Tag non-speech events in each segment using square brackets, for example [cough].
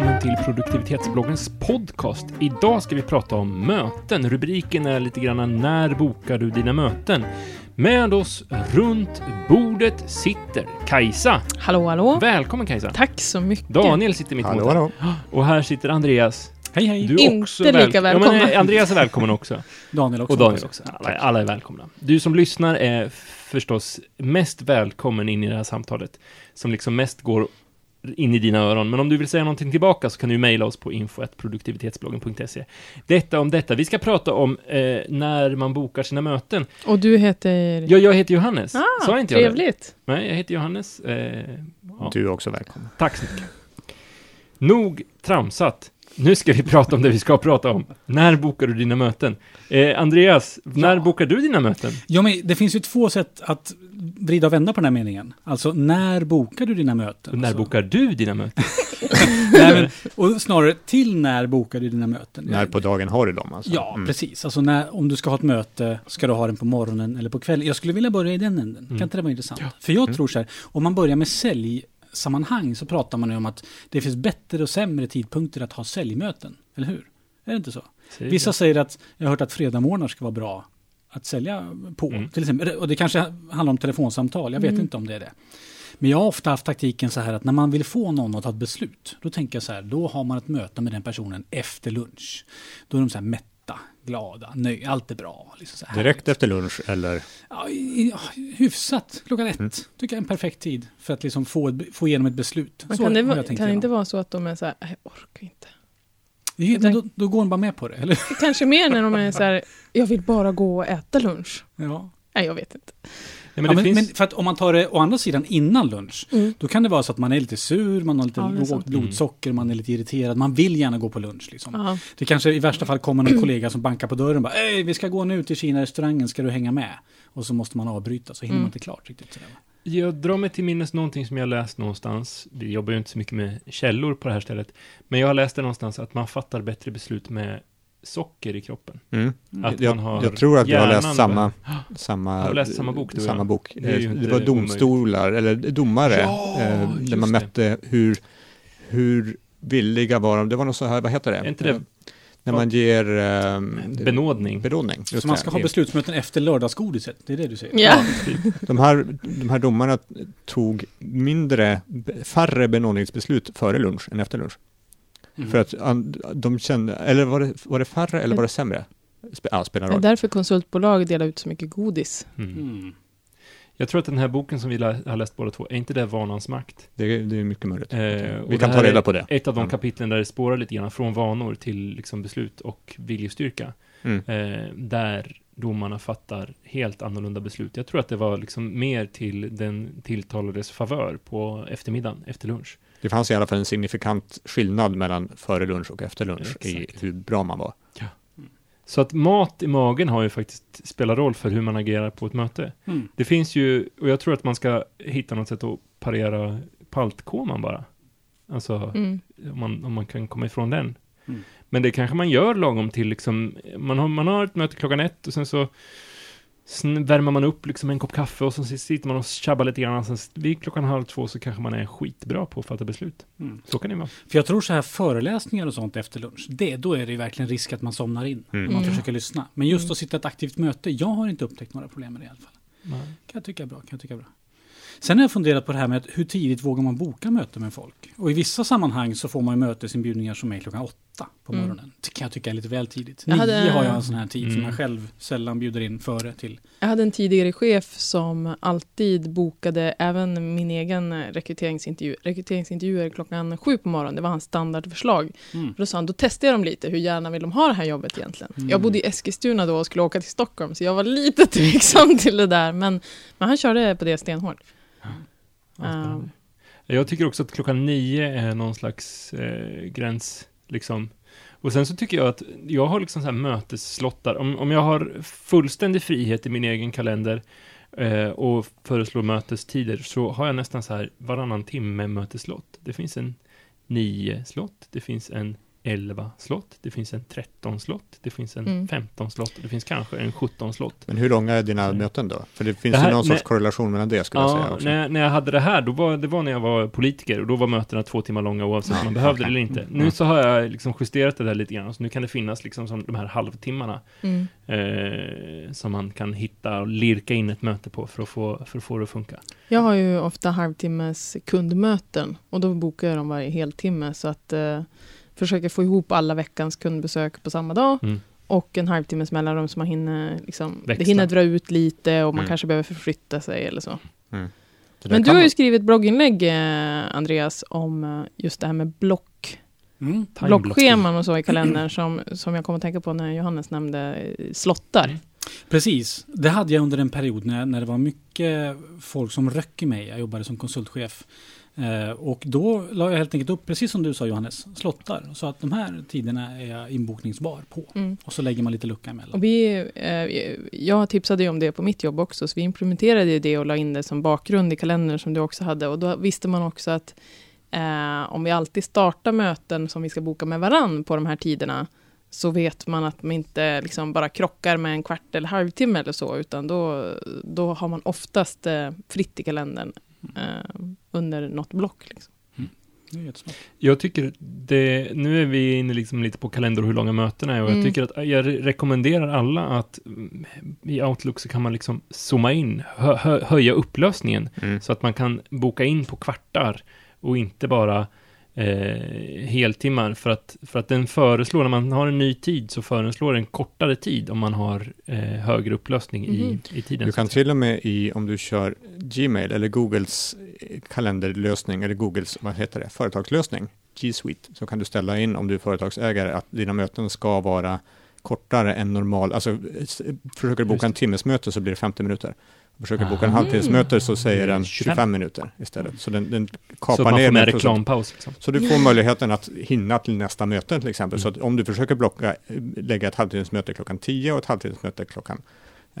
välkommen till produktivitetsbloggens podcast. Idag ska vi prata om möten. Rubriken är lite grann När bokar du dina möten? Med oss runt bordet sitter Kajsa. Hallå, hallå. Välkommen Kajsa. Tack så mycket. Daniel sitter mitt Hallå, hallå. Och här sitter Andreas. Hej, hej. Du är Inte också lika väl- Ja, men, Andreas är välkommen också. [laughs] Daniel också. Och Daniel också. Alla, alla är välkomna. Du som lyssnar är förstås mest välkommen in i det här samtalet, som liksom mest går in i dina öron. Men om du vill säga någonting tillbaka så kan du mejla oss på info.produktivitetsbloggen.se. Detta om detta. Vi ska prata om eh, när man bokar sina möten. Och du heter? Ja, jag heter Johannes. ah, Sa inte jag trevligt. Nej, jag heter Johannes. Eh, ja. Du är också välkommen. Tack så mycket. Nog tramsat. Nu ska vi prata om det vi ska prata om. När bokar du dina möten? Eh, Andreas, när Ja. bokar du dina möten? Ja, men det finns ju två sätt att vrida och vända på den här meningen. Alltså, när bokar du dina möten? När alltså, bokar du dina möten? [laughs] Nej, men, och snarare, till när bokar du dina möten? När på dagen har du dem alltså? Ja, Mm. precis. Alltså, när, om du ska ha ett möte, ska du ha den på morgonen eller på kvällen? Jag skulle vilja börja i den änden. Mm. Kan inte det vara intressant? För jag tror så här, om man börjar med säljsammanhang så pratar man ju om att det finns bättre och sämre tidpunkter att ha säljmöten. Eller hur? Är det inte så? Säg Vissa säger att jag har hört att fredagmorgnar ska vara bra att sälja på. Mm. Till exempel. Och det kanske handlar om telefonsamtal, jag vet Mm. inte om det är det. Men jag har ofta haft taktiken så här att när man vill få någon att ta ett beslut, då tänker jag så här, då har man ett möte med den personen efter lunch. Då är de så här mätta, glada, nöjda, allt är bra. Liksom så här. Direkt efter lunch eller? Ja, hyfsat, klockan ett. Mm. Tycker jag är en perfekt tid för att liksom få, få igenom ett beslut. Men Så kan det, va- kan det inte vara så att de är så här, "Nej, jag orkar inte. Det- men Då, då går man bara med på det, eller Kanske mer när de är så här, jag vill bara gå och äta lunch. Ja. Nej, jag vet inte. Men ja, men, finns... men för att om man tar det å andra sidan innan lunch, Mm. Då kan det vara så att man är lite sur, man har lite Ja, lågt blodsocker, man är lite irriterad, man vill gärna gå på lunch. Liksom. Det kanske i värsta fall kommer någon kollega som bankar på dörren och bara vi ska gå nu till Kina-restaurangen, ska du hänga med? Och så måste man avbryta, så hinner Mm. man inte klart riktigt. Sådär. Jag drar mig till minnes någonting som jag läst någonstans. Vi jobbar ju inte så mycket med källor på det här stället. Men jag har läst det någonstans att man fattar bättre beslut med socker i kroppen. Mm. Att Jag, man har jag tror att jag har läst samma, [gasps] samma, läst samma bok, du samma bok. Det ju Det, var domstolar, eller domare, Ja, eh, där man mätte hur, hur villiga var de, det var något så här, vad heter det? Det- Eh, När man ger... Eh, Benådning. Benådning, Så man ska ha beslutsmöten efter lördagsgodiset, det är det du säger? Ja. [laughs] De här, de här domarna tog mindre, färre benådningsbeslut före lunch än efter lunch. Mm. För att de kände, eller var det, var det färre eller var det sämre? Ja, spelar Det är roll. därför konsultbolag delar ut så mycket godis. Mm. Mm. Jag tror att den här boken som vi lä- har läst båda två, är inte det Vanans makt? Det, är- det är mycket möjligt. Eh, Vi kan ta reda på det. Ett av de Mm. kapitlen där det spårar lite grann från vanor till liksom beslut och viljestyrka. Mm. Eh, där domarna fattar helt annorlunda beslut. Jag tror att det var liksom mer till den tilltalades favör på eftermiddagen, efter lunch. Det fanns i alla fall en signifikant skillnad mellan före lunch och efter lunch i Exakt. hur bra man var. Så att mat i magen har ju faktiskt spelat roll för hur man agerar på ett möte. Mm. Det finns ju, och jag tror att man ska hitta något sätt att parera paltkoman bara. Alltså, Mm. om, man, om man kan komma ifrån den. Mm. Men det kanske man gör lagom till liksom, man har, man har ett möte klockan ett och sen så sen värmer man upp liksom en kopp kaffe och så sitter man och tjabbar lite grann. Sen vid klockan halv två så kanske man är skitbra på att fatta beslut. Mm. Så kan det vara. För jag tror så här föreläsningar och sånt efter lunch, det, då är det verkligen risk att man somnar in. Mm. Om man Mm. försöker lyssna. Men just att sitta i ett aktivt möte, jag har inte upptäckt några problem med det i alla fall. Nej. Kan jag tycka är bra. Kan jag tycka är bra. Sen har jag funderat på det här med hur tidigt vågar man boka möte med folk? Och i vissa sammanhang så får man ju mötesinbjudningar som är klockan åtta på Mm. morgonen. Det kan jag tycka är lite väl tidigt. Jag Nio hade- har jag en sån här tid som Mm. jag själv sällan bjuder in före till. Jag hade en tidigare chef som alltid bokade även min egen rekryteringsintervju. Rekryteringsintervjuer klockan sju på morgonen, det var hans standardförslag. Mm. Då sa han, då testar jag dem lite, hur gärna vill de ha det här jobbet egentligen? Mm. Jag bodde i Eskilstuna då och skulle åka till Stockholm, så jag var lite [laughs] tveksam till det där, men, men han körde på det stenhårt. Ja. Um, Jag tycker också att klockan nio är någon slags eh, gräns, liksom. Och sen så tycker jag att jag har liksom så här mötesslottar. Om, om jag har fullständig frihet i min egen kalender eh, och föreslår mötestider så har jag nästan så här varannan timme möteslott. Det finns en nio slott, det finns en 11 slott, det finns en 13 slott, det finns en Mm. 15 slott och det finns kanske en 17 slott. Men hur långa är dina Mm. möten då? För det finns Det här- ju någon sorts nej. korrelation mellan det skulle jag säga Ja, också. när, när jag hade det här, då var, det var när jag var politiker och då var mötena två timmar långa oavsett Ja, om man behövde det eller inte. [laughs] Nu Mm. så har jag liksom justerat det där lite grann, så nu kan det finnas liksom som de här halvtimmarna Mm. eh, som man kan hitta och lirka in ett möte på för att få, för att få det att funka. Jag har ju ofta halvtimmes kundmöten och då bokar jag dem varje heltimme så att eh, försöka få ihop alla veckans kundbesök på samma dag Mm. och en halvtimmes mellanrum så man hinner, liksom, det hinner dra ut lite och man Mm. kanske behöver förflytta sig eller så. Mm. Men du har ju skrivit blogginlägg, eh, Andreas, om eh, just det här med block, Mm. blockscheman och så i kalendern som, som jag kom att tänka på när Johannes nämnde eh, slottar. Precis. Det hade jag under en period när, när det var mycket folk som röck i mig. Jag jobbade som konsultchef. Eh, och då la jag helt enkelt upp, precis som du sa Johannes, slottar. Så att de här tiderna är jag inbokningsbar på. Mm. Och så lägger man lite lucka emellan. Och vi, eh, jag tipsade ju om det på mitt jobb också, så vi implementerade det och la in det som bakgrund i kalendern som du också hade. Och då visste man också att eh, om vi alltid startar möten som vi ska boka med varann på de här tiderna, så vet man att man inte liksom bara krockar med en kvart eller halvtimme eller så, utan då, då har man oftast eh, fritt i kalendern eh, under något block. Liksom. Det är. Jag tycker det, nu är vi inne liksom lite på kalender och hur långa mötena är och Mm. jag tycker att jag re- rekommenderar alla att mm, i Outlook så kan man liksom zooma in, hö, hö, höja upplösningen Mm. så att man kan boka in på kvartar och inte bara eh, heltimmar för att, för att den föreslår, när man har en ny tid så föreslår den kortare tid om man har eh, högre upplösning i, Mhm. i tiden. Du kan till och med i, om du kör Gmail eller Googles kalenderlösning eller Googles, vad heter det, företagslösning, G Suite, så kan du ställa in om du är företagsägare att dina möten ska vara kortare än normal, alltså försöker du boka en det. timmesmöte så blir det 50 minuter. Försöker du boka en Aha. halvtimmesmöte så säger den 25. 25 minuter istället. Så den, den så kapar att man ner får med med reklampaus. Liksom. Så du får möjligheten att hinna till nästa möte till exempel. Så Mm. att om du försöker blocka, eh, lägga ett halvtimmesmöte klockan 10 och ett halvtimmesmöte klockan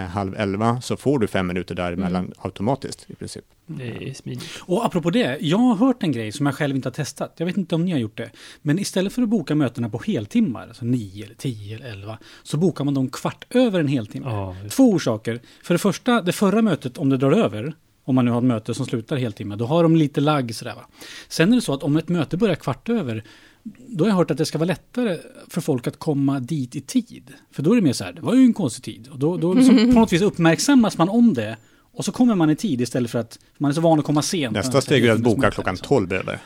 halv 11 så får du fem minuter däremellan automatiskt i princip. Det är smidigt. Och apropå det, jag har hört en grej som jag själv inte har testat. Jag vet inte om ni har gjort det. Men istället för att boka mötena på heltimmar, alltså 9 eller 10 eller 11, så bokar man dem kvart över en heltimme. Ja, Två orsaker. För det första, det förra mötet, om det drar över, om man nu har ett möte som slutar heltimme, då har de lite lagg sådär va. Sen är det så att om ett möte börjar kvart över, då har jag hört att det ska vara lättare för folk att komma dit i tid. För då är det mer så här, det var ju en konstig tid. Och då, då liksom [laughs] på något vis uppmärksammas man om det. Och så kommer man i tid istället för att man är så van att komma sent. Nästa steg är att boka klockan liksom. 12 över.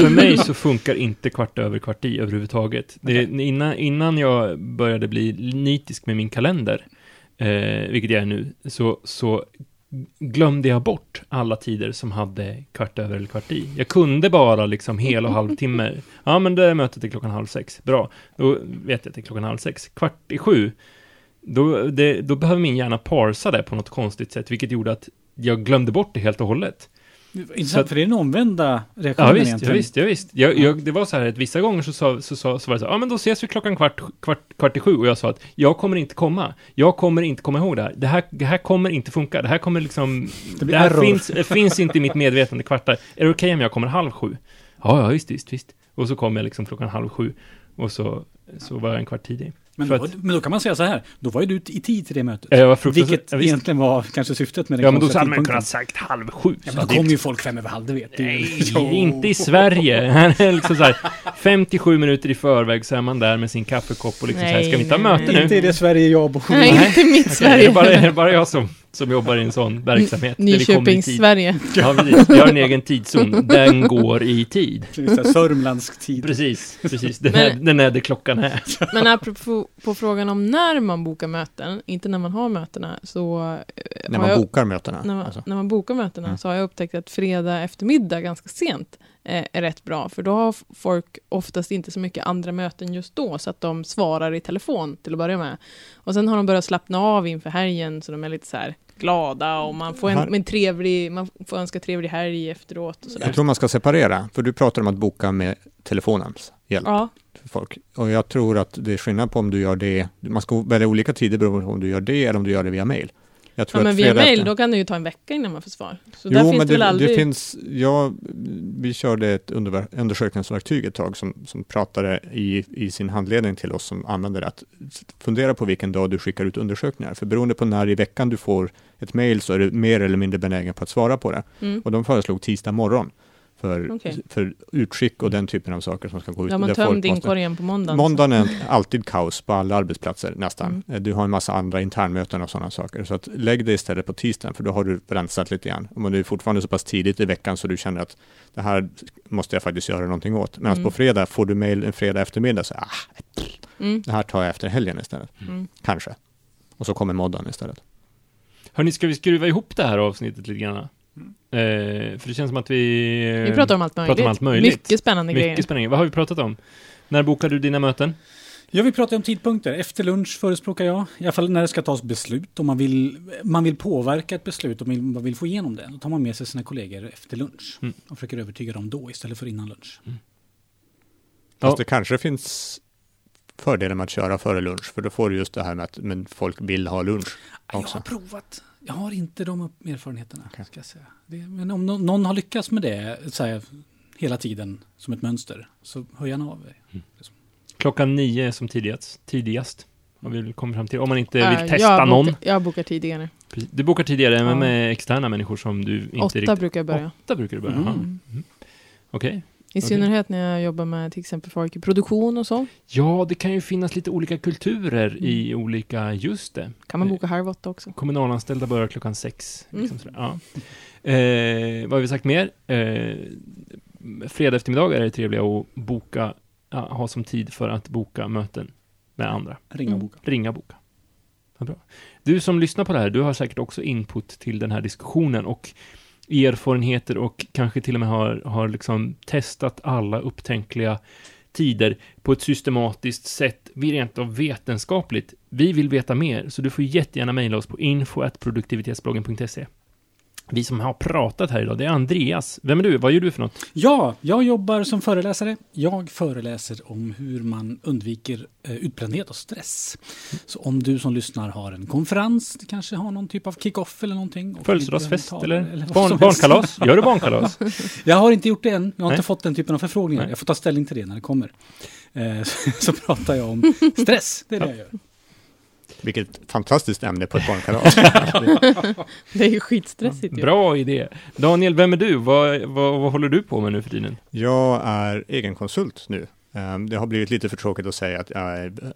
För mig så funkar inte kvart över kvart i överhuvudtaget. Det, innan, innan jag började bli nitisk med min kalender, eh, vilket jag är nu, så, så glömde jag bort alla tider som hade kvart över eller kvart i. Jag kunde bara liksom hel och halvtimme. Ja, men det är mötet är klockan halv sex. Bra, då vet jag att det är klockan halv sex. Kvart i sju, då, det, då behöver min hjärna parsa det på något konstigt sätt, vilket gjorde att jag glömde bort det helt och hållet. Intressant, Så att- för det är den omvända reaktionen Ja visst, ja, egentligen. visst, ja, visst. Jag, jag, det var så här att vissa gånger så, sa, så, sa, så var det så ja men då ses vi klockan kvart, kvart, kvart i sju och jag sa att jag kommer inte komma. Jag kommer inte komma ihåg det här. Det här, det här kommer inte funka. Det här kommer liksom, Det det, här error. finns, det finns inte i mitt medvetande kvartar. Är det okej om jag kommer halv sju? Ja, ja, visst, visst, visst. Och så kom jag liksom klockan halv sju och så, så var jag en kvart tidig. Men, då, att- men då kan man säga så här, då var ju du i tid till det mötet. Jag var Vilket ja, visst. egentligen var kanske syftet med den Ja, men då hade man kunnat sagt halv sju. Ja, men då kommer ju folk fem över halv, det vet du. Nej, [laughs] inte i Sverige. Liksom så här, 57 minuter i förväg så är man där med sin kaffekopp och liksom så här, ska vi inte ha Nej, möte nu? Inte i det Sverige jag bor Nej, Nej. inte mitt Okej, Sverige. är, det bara, är det bara jag som, som jobbar i en sån verksamhet? tid? Sverige. Ja, precis. Vi har en egen tidszon. Den går i tid. [laughs] Sörmlandsk tid. Precis, precis. Den, Men- är, den är det klockan är. Men apropå på frågan om när man bokar möten, inte när man har mötena, så eh, När man jag, bokar mötena. när, man, Alltså. när man bokar mötena Mm. så har jag upptäckt att fredag eftermiddag ganska sent är rätt bra, för då har folk oftast inte så mycket andra möten just då, så att de svarar i telefon till att börja med. Och sen har de börjat slappna av inför helgen, så de är lite så här glada och man får en, en trevlig, man får önska trevlig helg efteråt och sådär. Jag tror man ska separera, för du pratar om att boka med telefonens hjälp Ja, för folk. Och jag tror att det är skillnad på om du gör det, man ska välja olika tider beroende på om du gör det eller om du gör det via mail. Jag tror Ja, men via mail, då kan det ju ta en vecka innan man får svar. Så där Jo, finns men det väl aldrig... det finns, ja, vi körde ett under, undersökningsverktyg ett tag som, som pratade i, i sin handledning till oss som använder det, att fundera på vilken dag du skickar ut undersökningar. För beroende på när i veckan du får ett mejl så är du mer eller mindre benägen på att svara på det. Mm. Och de föreslog tisdag morgon för, Okej. för utskick och den typen av saker som ska gå ut. Ja, man måste- inkorgen på måndagen. Måndagen är alltid kaos på alla arbetsplatser nästan. Mm. Eh, Du har en massa andra internmöten och sådana saker. Så att lägg det istället på tisdagen, för då har du rensat lite grann. Om det är fortfarande så pass tidigt i veckan så du känner att det här måste jag faktiskt göra någonting åt. Medan Mm. på fredag får du mejl en fredag eftermiddag, så ah, Mm. det här tar jag efter helgen istället. Mm. Kanske. Och så kommer måndagen istället. Hörni, ska vi skruva ihop det här avsnittet lite grann? Eh, för det känns som att vi... Vi pratar om allt möjligt. pratar om allt möjligt. Mycket spännande grejer. Mycket spännande. Vad har vi pratat om? När bokar du dina möten? Ja, vi pratar om tidpunkter. Efter lunch förespråkar jag. I alla fall när det ska tas beslut. Om man vill, man vill påverka ett beslut och man vill få igenom det. Då tar man med sig sina kollegor efter lunch. Mm. Och försöker övertyga dem då istället för innan lunch. Fast Ja. det kanske finns fördelar med att köra före lunch, för då får du just det här med att men folk vill ha lunch. Jag Också. har provat. Jag har inte de erfarenheterna. Okej. Ska jag säga. Det, men om nå- någon har lyckats med det så här, hela tiden som ett mönster så hör gärna av er. Klockan nio som tidigast. Tidigast. Har vi fram till. Om man inte Äh, vill testa jag någon. Bokar, jag bokar tidigare. Precis. Du bokar tidigare, men Ja. med externa människor som du inte Åtta riktigt... brukar jag börja. Åtta brukar du börja? Mm. Mm. Okej. I synnerhet när jag jobbar med till exempel folk i produktion och så. Ja, det kan ju finnas lite olika kulturer i olika... Just det. Kan man boka halv åtta också. Kommunalanställda börjar klockan sex. Mm. Liksom sådär. Ja. Eh, vad har vi sagt mer? Eh, fredag eftermiddag är det trevliga att boka, ja, ha som tid för att boka möten med andra. Ringa och Mm. boka. Ringa och boka. Vad bra. Du som lyssnar på det här, du har säkert också input till den här diskussionen och erfarenheter och kanske till och med har, har liksom testat alla upptänkliga tider på ett systematiskt sätt, vi rent av vetenskapligt. Vi vill veta mer, så du får jättegärna mejla oss på info.produktivitetsbloggen.se. Vi som har pratat här idag, det är Andreas. Vem är du? Vad gör du för något? Ja, jag jobbar som föreläsare. Jag föreläser om hur man undviker eh, utbrändhet och stress. Så om du som lyssnar har en konferens, du kanske har någon typ av kick-off eller någonting. Födelsedagsfest eller, vad barn, barnkalas? Gör du barnkalas? [laughs] Jag har inte gjort det än. Jag har Nej. inte fått den typen av förfrågningar. Nej. Jag får ta ställning till det när det kommer. Eh, så, [laughs] så pratar jag om stress. Det är det jag gör. Vilket fantastiskt ämne på ett [laughs] barnkalas. Det är ju skitstressigt ju. Bra idé. Daniel, vem är du? Vad, vad, vad håller du på med nu för tiden? Jag är egenkonsult nu. Ehm, Det har blivit lite för tråkigt att säga att jag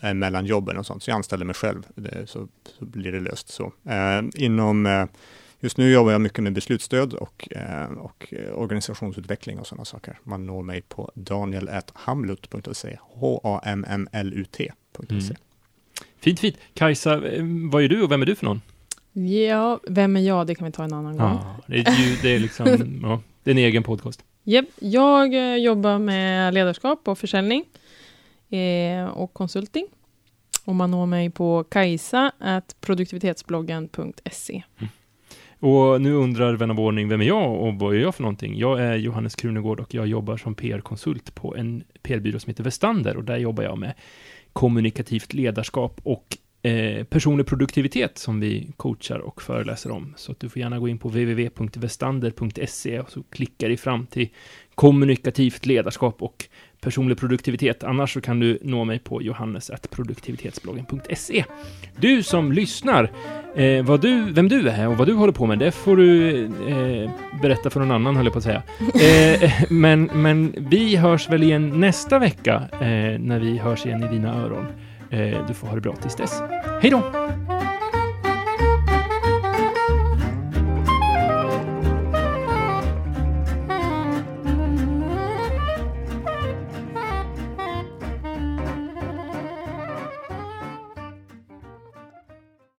är, mellan jobben och sånt, så jag anställer mig själv, det, så, så blir det löst så. Ehm, Inom, eh, just nu jobbar jag mycket med beslutsstöd och, eh, och eh, organisationsutveckling och sådana saker. Man når mig på daniel.hamlut.se, h-a-m-m-l-u-t.se. Mm. Fint, fint. Kajsa, eh, vad är du och vem är du för någon? Ja, vem är jag? Det kan vi ta en annan gång. Ja, det är ju, det är liksom, [laughs] ja, det är en egen podcast. Japp, jag eh, jobbar med ledarskap och försäljning eh, och konsulting. Och man når mig på kajsa produktivitetsbloggen.se. Och nu undrar vän av ordning, vem är jag och vad är jag för någonting? Jag är Johannes Krunegård och jag jobbar som PR-konsult på en PR-byrå som heter Vestander och där jobbar jag med kommunikativt ledarskap och eh, personlig produktivitet som vi coachar och föreläser om. Så att du får gärna gå in på www.vestander.se och så klickar dig fram till kommunikativt ledarskap och personlig produktivitet. Annars så kan du nå mig på johannes.produktivitetsbloggen.se. Du som lyssnar, eh, vad du, vem du är och vad du håller på med, det får du eh, berätta för någon annan, höll jag på att säga. [laughs] Eh, men, men vi hörs väl igen nästa vecka, eh, när vi hörs igen i dina öron. Eh, du får ha det bra tills dess. Hej då!